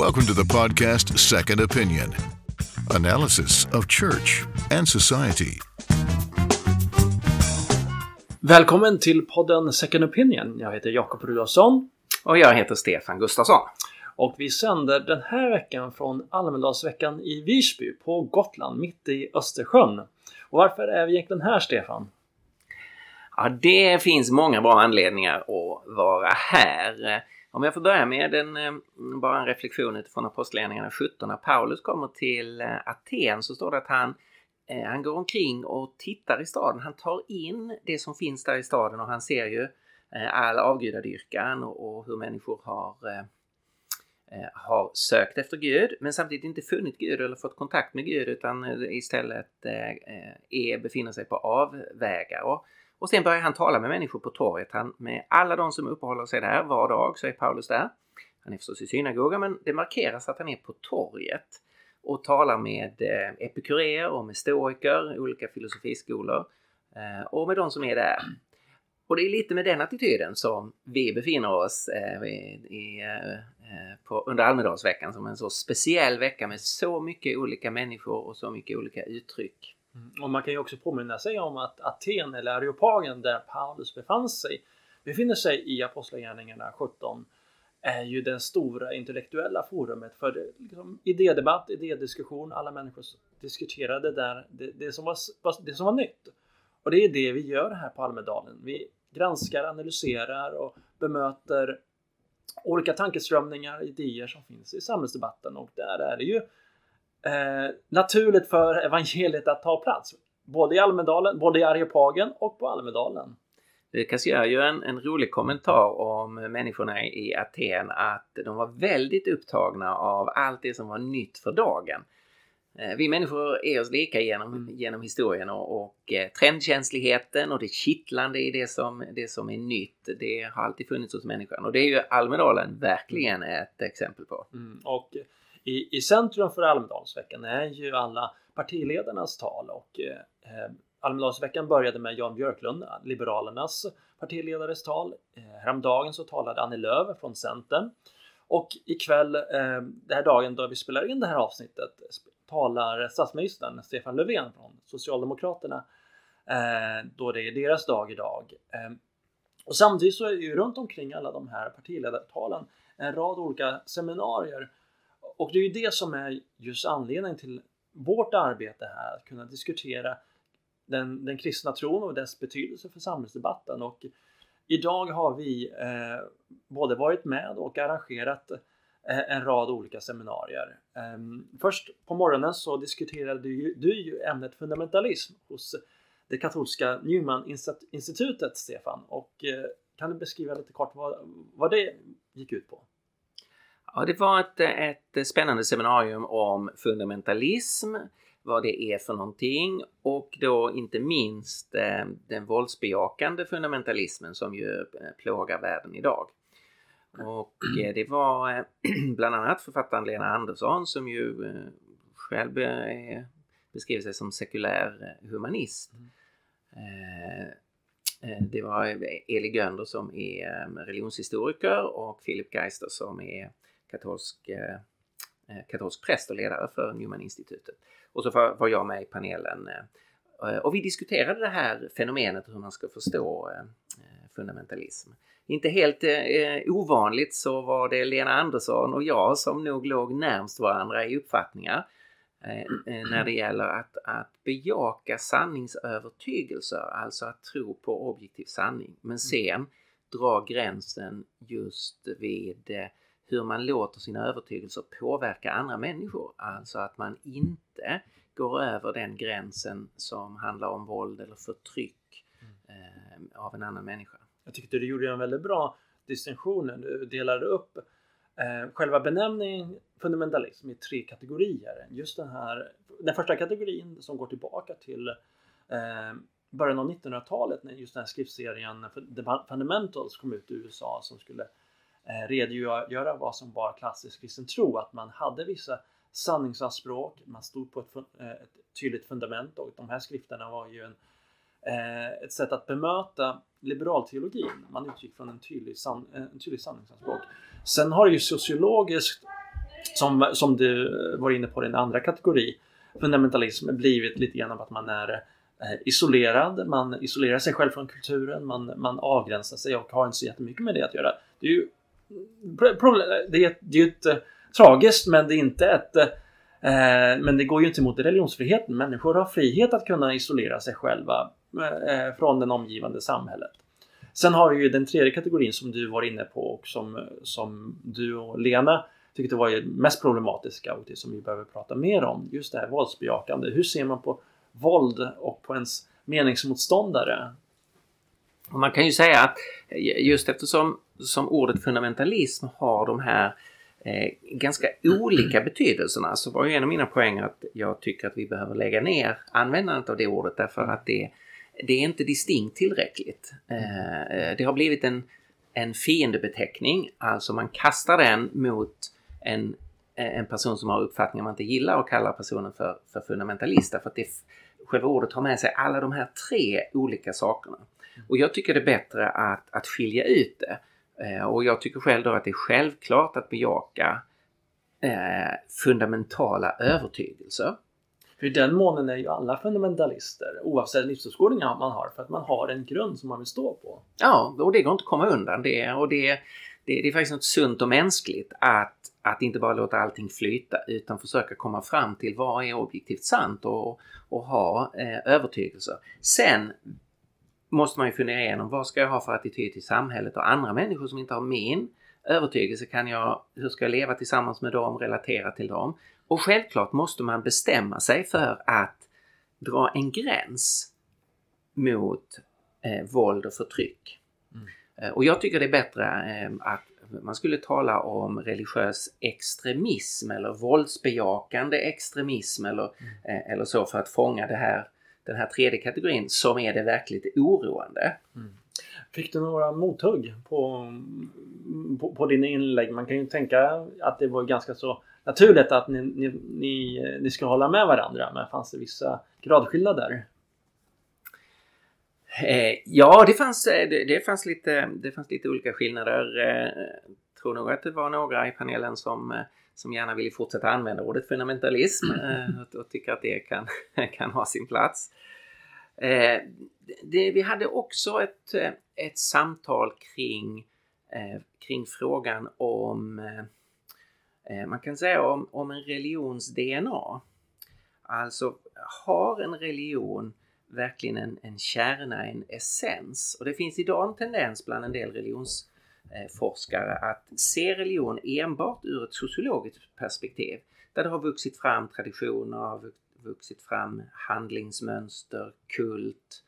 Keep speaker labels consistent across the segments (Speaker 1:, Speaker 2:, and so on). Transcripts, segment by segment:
Speaker 1: Welcome to the podcast Second Opinion analysis of church and society.
Speaker 2: Välkommen till podden Second Opinion. Jag heter Jakob Rudolfsson.
Speaker 3: Och jag heter Stefan Gustafsson.
Speaker 2: Och vi sänder den här veckan från Almedalsveckan i Visby på Gotland, mitt i Östersjön. Och varför är vi egentligen här, Stefan?
Speaker 3: Ja, det finns många bra anledningar att vara här. Om jag får börja med en, eh, bara en reflektion utifrån Apostlagärningarna 17. När Paulus kommer till eh, Aten så står det att han, eh, han går omkring och tittar i staden. Han tar in det som finns där i staden och han ser ju all avgudadyrkan och hur människor har har sökt efter Gud men samtidigt inte funnit Gud eller fått kontakt med Gud utan istället är, befinner sig på avvägar. Och och sen börjar han tala med människor på torget. Han, med alla de som uppehåller sig där var dag så är Paulus där. Han är förstås i synagogan men det markeras att han är på torget och talar med eh, epikurer och med stoiker, olika filosofiskolor eh, och med de som är där. Och det är lite med den attityden som vi befinner oss eh, i, i, eh, eh på, under Almedalsveckan som en så speciell vecka med så mycket olika människor och så mycket olika uttryck.
Speaker 2: Mm. Och man kan ju också påminna sig om att Aten eller Areopagen där Paulus befann sig befinner sig i Apostlagärningarna 17 är ju det stora intellektuella forumet för liksom, idédebatt, idédiskussion. Alla människor diskuterade där det, det, som var, det som var nytt. Och det är det vi gör här på Almedalen. Vi granskar, analyserar och bemöter olika tankeströmningar, idéer som finns i samhällsdebatten och där är det ju eh, naturligt för evangeliet att ta plats. Både i Almedalen, både i Areopagen och på Almedalen.
Speaker 3: Lukas gör ju en, en rolig kommentar om människorna i Aten att de var väldigt upptagna av allt det som var nytt för dagen. Eh, vi människor är oss lika genom, mm. genom historien och, och eh, trendkänsligheten och det kittlande i det som, det som är nytt. Det har alltid funnits hos människan och det är ju Almedalen verkligen ett exempel på.
Speaker 2: Mm, och i, i centrum för Almedalsveckan är ju alla partiledarnas tal och eh, eh, Almedalsveckan började med Jan Björklund, Liberalernas partiledares tal. Eh, häromdagen så talade Annie Lööf från Centern. Och ikväll, eh, den här dagen då vi spelar in det här avsnittet, talar statsministern Stefan Löfven från Socialdemokraterna. Eh, då det är deras dag idag. Eh, och samtidigt så är det ju runt omkring alla de här partiledartalen en rad olika seminarier och det är ju det som är just anledningen till vårt arbete här, att kunna diskutera den, den kristna tron och dess betydelse för samhällsdebatten. Och idag har vi eh, både varit med och arrangerat eh, en rad olika seminarier. Eh, först på morgonen så diskuterade du, du ju ämnet fundamentalism hos det katolska Newman-institutet, Stefan. Och eh, kan du beskriva lite kort vad, vad det gick ut på?
Speaker 3: Ja, det var ett, ett spännande seminarium om fundamentalism, vad det är för någonting och då inte minst eh, den våldsbejakande fundamentalismen som ju eh, plågar världen idag. Och eh, det var bland annat författaren Lena Andersson som ju själv beskriver sig som sekulär humanist. Det var Eli Gönder som är religionshistoriker och Philip Geister som är katolsk, eh, eh, katolsk präst och ledare för Newman-institutet. Och så var jag med i panelen eh, eh, och vi diskuterade det här fenomenet hur man ska förstå eh, fundamentalism. Inte helt eh, ovanligt så var det Lena Andersson och jag som nog låg närmst varandra i uppfattningar när det gäller att, att bejaka sanningsövertygelser, alltså att tro på objektiv sanning. Men sen dra gränsen just vid eh, hur man låter sina övertygelser påverka andra människor. Alltså att man inte går över den gränsen som handlar om våld eller förtryck eh, av en annan människa.
Speaker 2: Jag tyckte du gjorde en väldigt bra distinktion. Du delade upp eh, själva benämningen fundamentalism i tre kategorier. Just den här, den första kategorin som går tillbaka till eh, början av 1900-talet när just den här skriftserien The Fundamentals kom ut i USA som skulle Eh, redogöra vad som var klassisk kristen tro. Att man hade vissa sanningsanspråk, man stod på ett, eh, ett tydligt fundament och de här skrifterna var ju en, eh, ett sätt att bemöta liberalteologin. Man utgick från en tydlig, san, en tydlig sanningsanspråk. Sen har det ju sociologiskt som, som du var inne på, din andra kategori, fundamentalism, blivit lite grann av att man är isolerad, man isolerar sig själv från kulturen, man, man avgränsar sig och har inte så jättemycket med det att göra. Det är ju det är, det är ett eh, tragiskt men det är inte ett eh, eh, men det går ju inte emot religionsfriheten. Människor har frihet att kunna isolera sig själva från det omgivande samhället. Sen har vi ju den tredje kategorin som du var inne på och som, som du och Lena tyckte var ju mest problematiska och det som vi behöver prata mer om. Just det här våldsbejakande. Hur ser man på våld och på ens meningsmotståndare?
Speaker 3: Man kan ju säga att just eftersom som ordet fundamentalism har de här eh, ganska olika betydelserna så var ju en av mina poänger att jag tycker att vi behöver lägga ner användandet av det ordet därför att det, det är inte distinkt tillräckligt. Eh, eh det har blivit en, en fiendebeteckning, alltså man kastar den mot en, en person som har uppfattningar man inte gillar och kallar personen för, för fundamentalist därför att det, själva ordet har med sig alla de här tre olika sakerna. Och jag tycker det är bättre att, att skilja ut det. Eh, och jag tycker själv då att det är självklart att bejaka eh, fundamentala övertygelser.
Speaker 2: För i den månen är ju alla fundamentalister oavsett livsåskådning man har för att man har en grund som man vill stå på.
Speaker 3: Ja, och det går inte att komma undan det. Och det, det, det är faktiskt något sunt och mänskligt att, att inte bara låta allting flyta utan försöka komma fram till vad är objektivt sant och, och ha eh, övertygelser. Sen måste man ju fundera igenom vad ska jag ha för attityd till samhället och andra människor som inte har min övertygelse. Kan jag, hur ska jag leva tillsammans med dem, relatera till dem? Och självklart måste man bestämma sig för att dra en gräns mot eh, våld och förtryck. Mm. Eh, och jag tycker det är bättre eh, att man skulle tala om religiös extremism eller våldsbejakande extremism eller, mm. Eh, eller så för att fånga det här den här tredje kategorin som är det verkligt oroande. Mm.
Speaker 2: Fick du några mothugg på, på, på dina inlägg? Man kan ju tänka att det var ganska så naturligt att ni, ni, ni, ni ska hålla med varandra men fanns det vissa gradskillnader?
Speaker 3: Eh, ja, det fanns, eh, det, det, fanns lite, det fanns lite olika skillnader. Eh, tror nog att det var några i panelen som eh, som gärna vill fortsätta använda ordet fundamentalism eh, och, och tycker att det kan, kan ha sin plats. Eh, det, vi hade också ett, eh, ett samtal kring, eh, kring frågan om eh, man kan säga om, om en religions DNA. Alltså har en religion verkligen en, en kärna, en essens? Och det finns idag en tendens bland en del religions Eh, forskare att se religion enbart ur ett sociologiskt perspektiv. Där det har vuxit fram traditioner, har vuxit fram handlingsmönster, kult.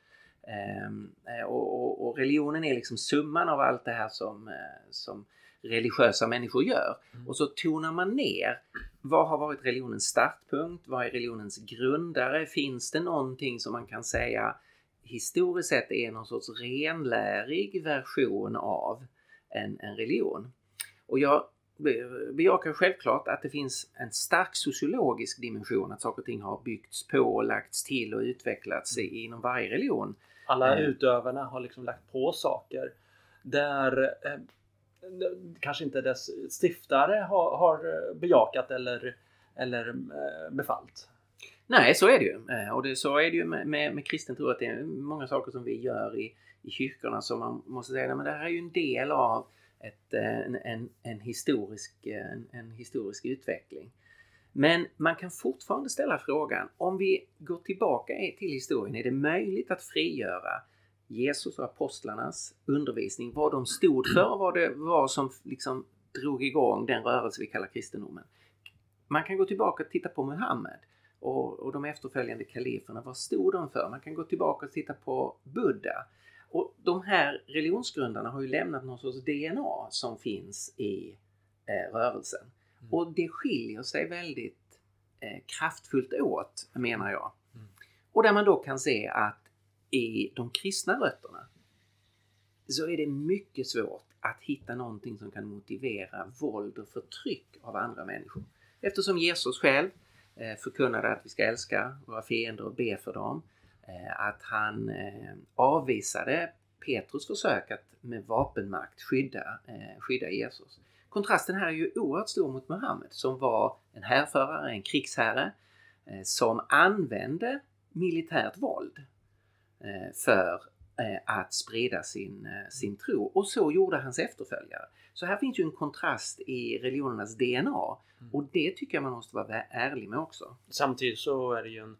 Speaker 3: Ehm, eh, och, och, och, religionen är liksom summan av allt det här som, eh, som religiösa människor gör. Mm. Och så tonar man ner vad har varit religionens startpunkt? Vad är religionens grundare? Finns det någonting som man kan säga historiskt sett är någon sorts renlärig version av en, en religion. Och jag bejakar självklart att det finns en stark sociologisk dimension, att saker och ting har byggts på, och lagts till och utvecklats inom varje religion.
Speaker 2: Alla eh. utövarna har liksom lagt på saker där eh, kanske inte dess stiftare har, har bejakat eller, eller eh, befallt.
Speaker 3: Nej, så är det ju. Eh, och det, så är det ju med, med, med kristen tro att det är många saker som vi gör i, i kyrkorna som man måste säga, men det här är ju en del av ett, eh, en, en, en, historisk, eh, en, en historisk utveckling. Men man kan fortfarande ställa frågan, om vi går tillbaka till historien, är det möjligt att frigöra Jesus och apostlarnas undervisning, vad de stod för och vad det var som liksom drog igång den rörelse vi kallar kristendomen. Man kan gå tillbaka och titta på Muhammed och, och de efterföljande kaliferna, vad stod de för? Man kan gå tillbaka och titta på Buddha. Och de här religionsgrundarna har ju lämnat någon sorts DNA som finns i eh, rörelsen. Mm. Och det skiljer sig väldigt eh, kraftfullt åt, menar jag. Mm. Och där man då kan se att i de kristna rötterna så är det mycket svårt att hitta någonting som kan motivera våld och förtryck av andra människor. Eftersom Jesus själv eh, förkunnade att vi ska älska våra fiender och be för dem. Eh, att han eh, avvisade Petrus försök att med vapenmakt skydda, eh, skydda Jesus. kontrasten här är ju oerhört stor mot Muhammed som var en härförare, en krigsherre som använde militärt våld för att sprida sin, sin tro. Och så gjorde hans efterföljare. Så här finns ju en kontrast i religionernas DNA mm. och det tycker jag man måste vara ärlig med också.
Speaker 2: Samtidigt så är det ju en,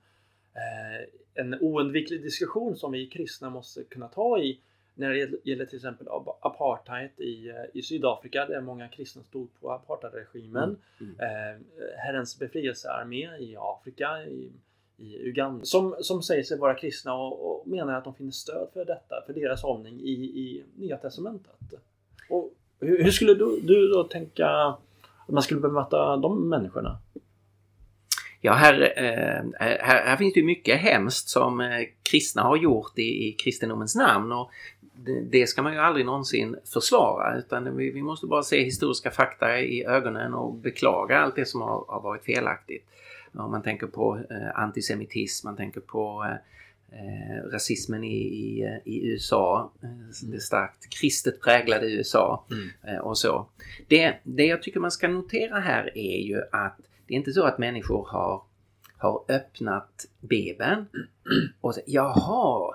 Speaker 2: en oundviklig diskussion som vi kristna måste kunna ta i när det gäller till exempel apartheid i, eh, i Sydafrika där många kristna stod på apartheidregimen. Mm. Mm. Eh, Herrens befrielsearmé i Afrika, i, i Uganda, som, som säger sig vara kristna och, och, menar att de finner stöd för detta, för deras hållning i, i Nya Testamentet. Och hur, hur skulle du, du då tänka att man skulle bemöta de människorna?
Speaker 3: Ja, här, eh, här, här, finns det mycket hemskt som eh, kristna har gjort i, i kristendomens namn och det ska man ju aldrig någonsin försvara utan vi, vi, måste bara se historiska fakta i ögonen och beklaga allt det som har, har varit felaktigt. Om man tänker på eh, antisemitism, man tänker på eh, rasismen i, i, i USA, eh, det starkt kristet präglade USA mm. eh, och så. Det, det jag tycker man ska notera här är ju att det är inte så att människor har, har öppnat Bibeln och sagt jaha,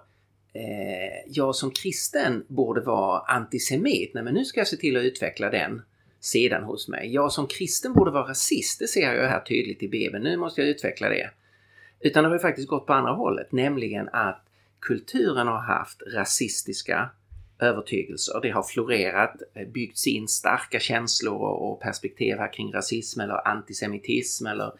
Speaker 3: eh, jag som kristen borde vara antisemit. Nej men nu ska jag se till att utveckla den sidan hos mig. Jag som kristen borde vara rasist, det ser jag här tydligt i Bibeln. Nu måste jag utveckla det. Utan det har ju faktiskt gått på andra hållet, nämligen att kulturen har haft rasistiska övertygelser. Det har florerat, eh, byggts in starka känslor och perspektiv här kring rasism eller antisemitism eller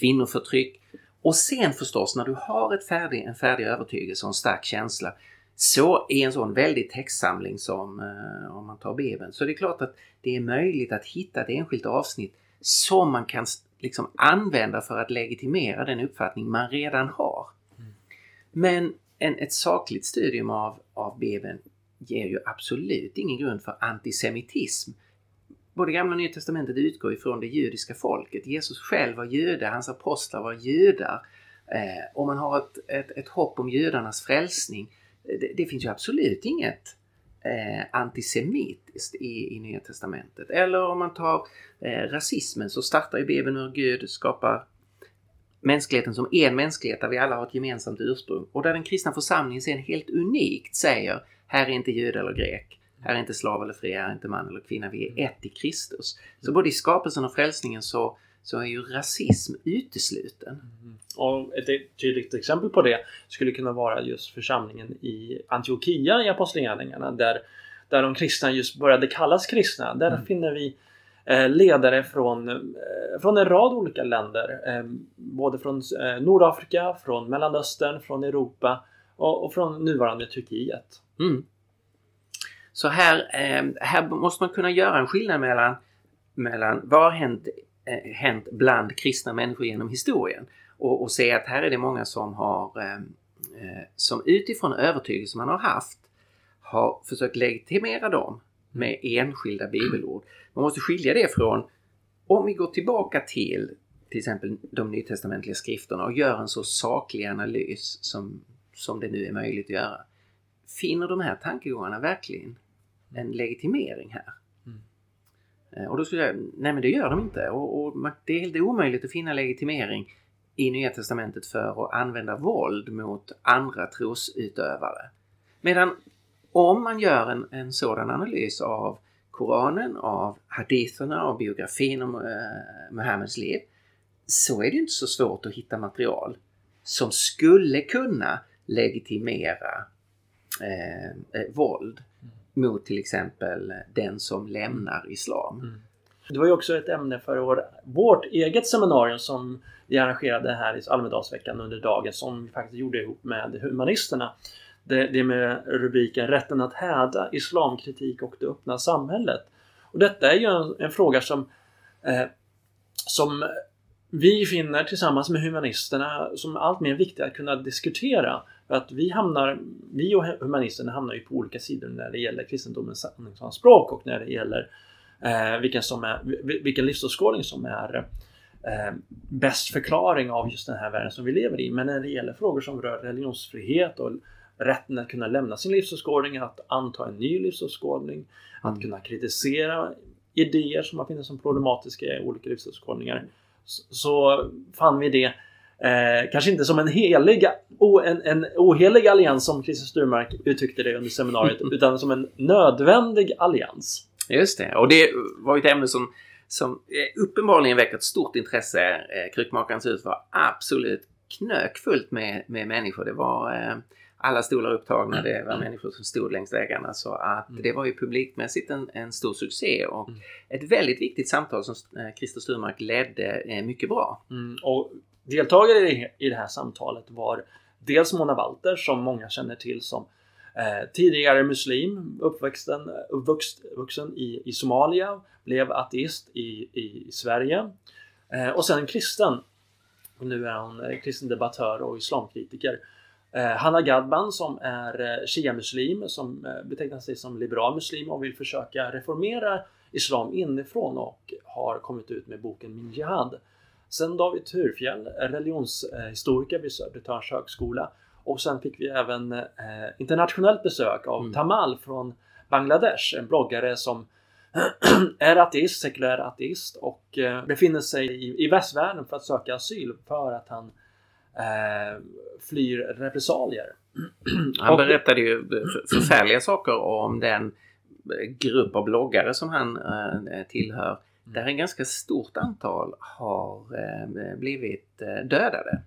Speaker 3: kvinnoförtryck. Och sen förstås när du har ett färdig, en färdig övertygelse och en stark känsla så i en sån väldig textsamling som eh, om man tar Bibeln så det är klart att det är möjligt att hitta ett enskilt avsnitt som man kan liksom använda för att legitimera den uppfattning man redan har. Mm. Men en, ett sakligt studium av, av Bibeln ger ju absolut ingen grund för antisemitism både gamla och nya testamentet utgår ifrån det judiska folket. Jesus själv var jude, hans apostlar var judar. Eh, och man har ett, ett, ett hopp om judarnas frälsning. Eh, det, det finns ju absolut inget eh, antisemitiskt i, i Nya Testamentet. Eller om man tar eh, rasismen så startar ju Bibeln hur Gud skapar mänskligheten som en mänsklighet där vi alla har ett gemensamt ursprung och där den kristna församlingen sen helt unikt säger här är inte jud eller grek. Här är inte slav eller fri, här är inte man eller kvinna. Vi är ett i Kristus. Så både i skapelsen och frälsningen så, så är ju rasism utesluten. Mm.
Speaker 2: Och ett tydligt exempel på det skulle kunna vara just församlingen i Antiochia i Apostlagärningarna där, där de kristna just började kallas kristna. Där mm. finner vi Eh, ledare från, eh, från en rad olika länder. Eh, både från Nordafrika, från Mellanöstern, från Europa och, och från nuvarande Turkiet.
Speaker 3: Mm. Så här, här måste man kunna göra en skillnad mellan, mellan vad har hänt, hänt bland kristna människor genom historien och, och se att här är det många som har som utifrån övertygelse man har haft har försökt legitimera dem med enskilda bibelord. Man måste skilja det från om vi går tillbaka till till exempel de nytestamentliga skrifterna och gör en så saklig analys som, som det nu är möjligt att göra. Finner de här tankegångarna verkligen en legitimering här? Mm. Eh, och då skulle jag nej men det gör de inte. Och, och, det är helt omöjligt att finna legitimering i Nya Testamentet för att använda våld mot andra trosutövare. Medan om man gör en, en sådan analys av Koranen, av haditherna, av biografin om eh, Muhammeds liv så är det inte så svårt att hitta material som skulle kunna legitimera eh, eh, våld mot till exempel den som lämnar islam. Mm.
Speaker 2: Det var ju också ett ämne för vår, vårt eget seminarium som vi arrangerade här i Almedalsveckan under dagen som vi faktiskt gjorde ihop med humanisterna. Det, det med rubriken Rätten att häda, islamkritik och det öppna samhället. Och detta är ju en, en fråga som, eh, som vi finner tillsammans med humanisterna som allt mer viktig att kunna diskutera. För att vi hamnar, vi och humanisterna hamnar ju på olika sidor när det gäller kristendomens sanningsanspråk och när det gäller eh, vilken, som är, vilken livsåskådning som är eh, bäst förklaring av just den här världen som vi lever i. Men när det gäller frågor som rör religionsfrihet och rätten att kunna lämna sin livsåskådning, att anta en ny livsåskådning, att mm. kunna kritisera idéer som har funnits som problematiska i olika livsåskådningar så, så fann vi det Eh, kanske inte som en helig, o, en, en ohelig allians som Christer Sturmark uttryckte det under seminariet, utan som en nödvändig allians.
Speaker 3: Just det, och det var ett ämne som, som eh, uppenbarligen väckte ett stort intresse. Eh, Krukmakarens hus var absolut knökfullt med, med människor. Det var eh, alla stolar upptagna, det var människor som stod längs vägarna. Så att mm. det var ju publikmässigt en, en stor succé och mm. ett väldigt viktigt samtal som eh, Christer Sturmark ledde eh, mycket bra.
Speaker 2: Mm. Och deltagare i det här samtalet var dels Mona Walter som många känner till som eh, tidigare muslim, uppvuxen, uppvuxen i, i Somalia, blev ateist i, i Sverige eh, och sen kristen. Nu är hon eh, kristen debattör och islamkritiker. Eh, Hanna Gadban som är eh, shia-muslim som eh, betecknar sig som liberal muslim och vill försöka reformera islam inifrån och har kommit ut med boken Min Jihad Sen David Thurfjell, religionshistoriker vid Södertörns högskola. Och sen fick vi även eh, internationellt besök av mm. Tamal från Bangladesh, en bloggare som är ateist, sekulär ateist och eh, befinner sig i, i västvärlden för att söka asyl för att han eh, flyr repressalier.
Speaker 3: Han berättade ju förfärliga saker om den grupp av bloggare som han eh, tillhör där en ganska stort antal har eh, blivit eh, dödade.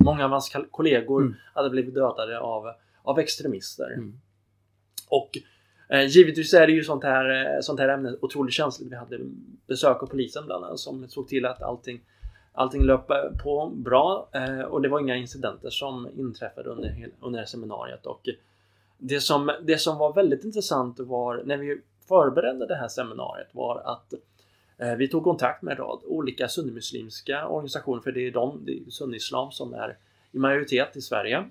Speaker 2: Många av hans kollegor mm. hade blivit dödade av, av extremister. Mm. Och eh, givetvis är det ju sånt här, sånt här ämne otroligt känsligt. Vi hade besök av polisen bland annat som såg till att allting Allting löpte eh, på bra eh, och det var inga incidenter som inträffade under, under seminariet. Och det, som, det som var väldigt intressant var när vi förberedde det här seminariet var att eh, vi tog kontakt med en rad olika sunnimuslimska organisationer, för det är de, det är sunnislam som är i majoritet i Sverige.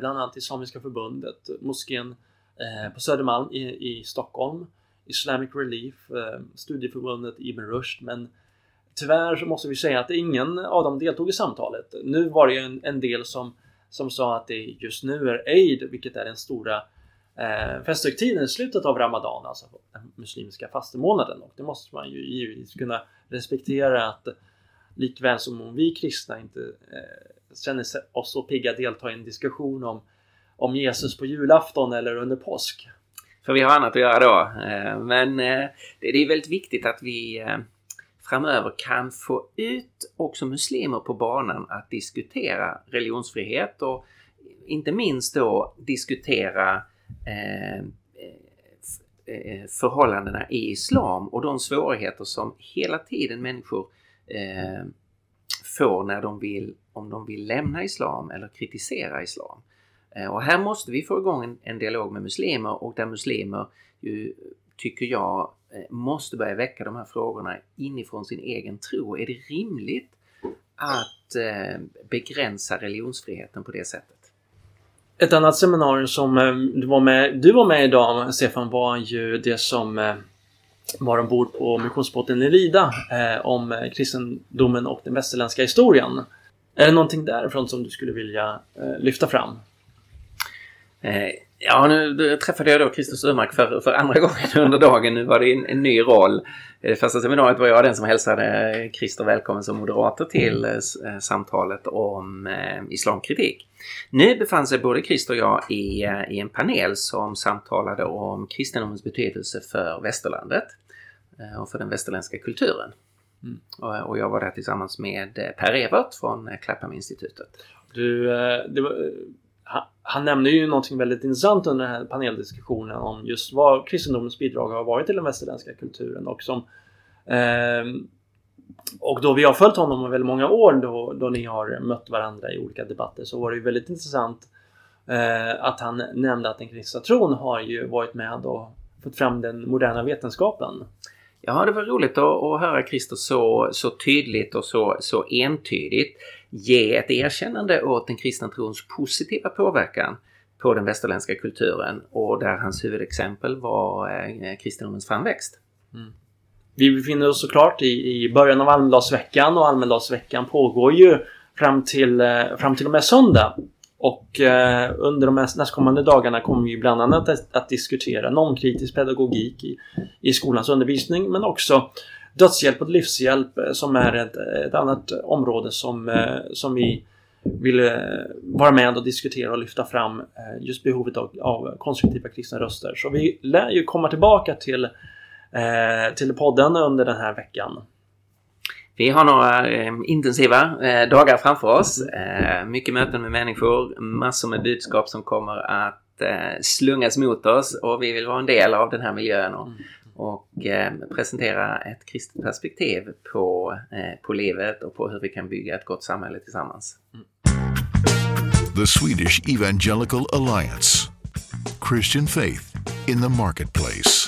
Speaker 2: Bland annat Islamiska förbundet, moskén på Södermalm i, i Stockholm, Islamic Relief, studieförbundet Ibn Rushd, men tyvärr så måste vi säga att ingen av dem deltog i samtalet. Nu var det ju en, en del som, som sa att det just nu är Eid, vilket är den stora eh, festhögtiden i slutet av Ramadan, alltså den muslimska fastemånaden. Och det måste man ju givetvis kunna respektera att likväl som om vi kristna inte eh, känner oss så pigga att delta i en diskussion om, om Jesus på julafton eller under påsk.
Speaker 3: För vi har annat att göra då. Eh, men eh, det är väldigt viktigt att vi eh, framöver kan få ut också muslimer på banan att diskutera religionsfrihet och inte minst då diskutera eh, eh, förhållandena i islam och de svårigheter som hela tiden människor eh, får när de vill, om de vill lämna islam eller kritisera islam. Eh, och här måste vi få igång en, en dialog med muslimer och där muslimer ju, tycker jag måste börja väcka de här frågorna inifrån sin egen tro. Är det rimligt att eh, begränsa religionsfriheten på det sättet?
Speaker 2: Ett annat seminarium som eh, du var med, du var med idag Stefan var ju det som eh, var ombord på missionsbåten i Rida eh, om kristendomen och den västerländska historien. Är det någonting därifrån som du skulle vilja lyfta fram?
Speaker 3: Ja, nu träffade jag då Christer Öhmark för, för andra gången under dagen. Nu var det en, en ny roll. I det första seminariet var jag den som hälsade Christer välkommen som moderator till eh, samtalet om eh, islamkritik. Nu befann sig både Christer och jag i, eh, i en panel som samtalade om kristendomens betydelse för västerlandet eh, och för den västerländska kulturen. Mm. Och, och, jag var där tillsammans med eh, Per Evert från eh, Clapham-institutet.
Speaker 2: Du, det var han nämnde ju någonting väldigt intressant under den här paneldiskussionen om just vad kristendomens bidrag har varit till den västerländska kulturen och som eh, och då vi har följt honom i väldigt många år då, då ni har mött varandra i olika debatter så var det ju väldigt intressant eh, att han nämnde att den kristna tron har ju varit med och fått fram den moderna vetenskapen.
Speaker 3: Ja, det var roligt att, att höra Christer så, så tydligt och så, så entydigt ge ett erkännande åt den kristna trons positiva påverkan på den västerländska kulturen och där hans huvudexempel var eh, kristendomens framväxt. Mm.
Speaker 2: Vi befinner oss såklart i, i början av Almedalsveckan och Almedalsveckan pågår ju fram till, eh, fram till och med söndag. Och eh, under de nästkommande dagarna kommer vi bland annat att, att diskutera normkritisk pedagogik i, i skolans undervisning men också dödshjälp och livshjälp eh, som är ett, ett annat område som, eh, som vi vill eh, vara med och diskutera och lyfta fram just behovet av, av konstruktiva kristna röster. Så vi lär ju komma tillbaka till, till podden under den här veckan.
Speaker 3: Vi har några eh, intensiva eh, dagar framför oss. Eh, mycket möten med människor, massor med budskap som kommer att eh, slungas mot oss och vi vill vara en del av den här miljön och, och eh, presentera ett kristet perspektiv på, eh, på livet och på hur vi kan bygga ett gott samhälle tillsammans.
Speaker 1: The Swedish Evangelical Alliance Christian Faith in the Marketplace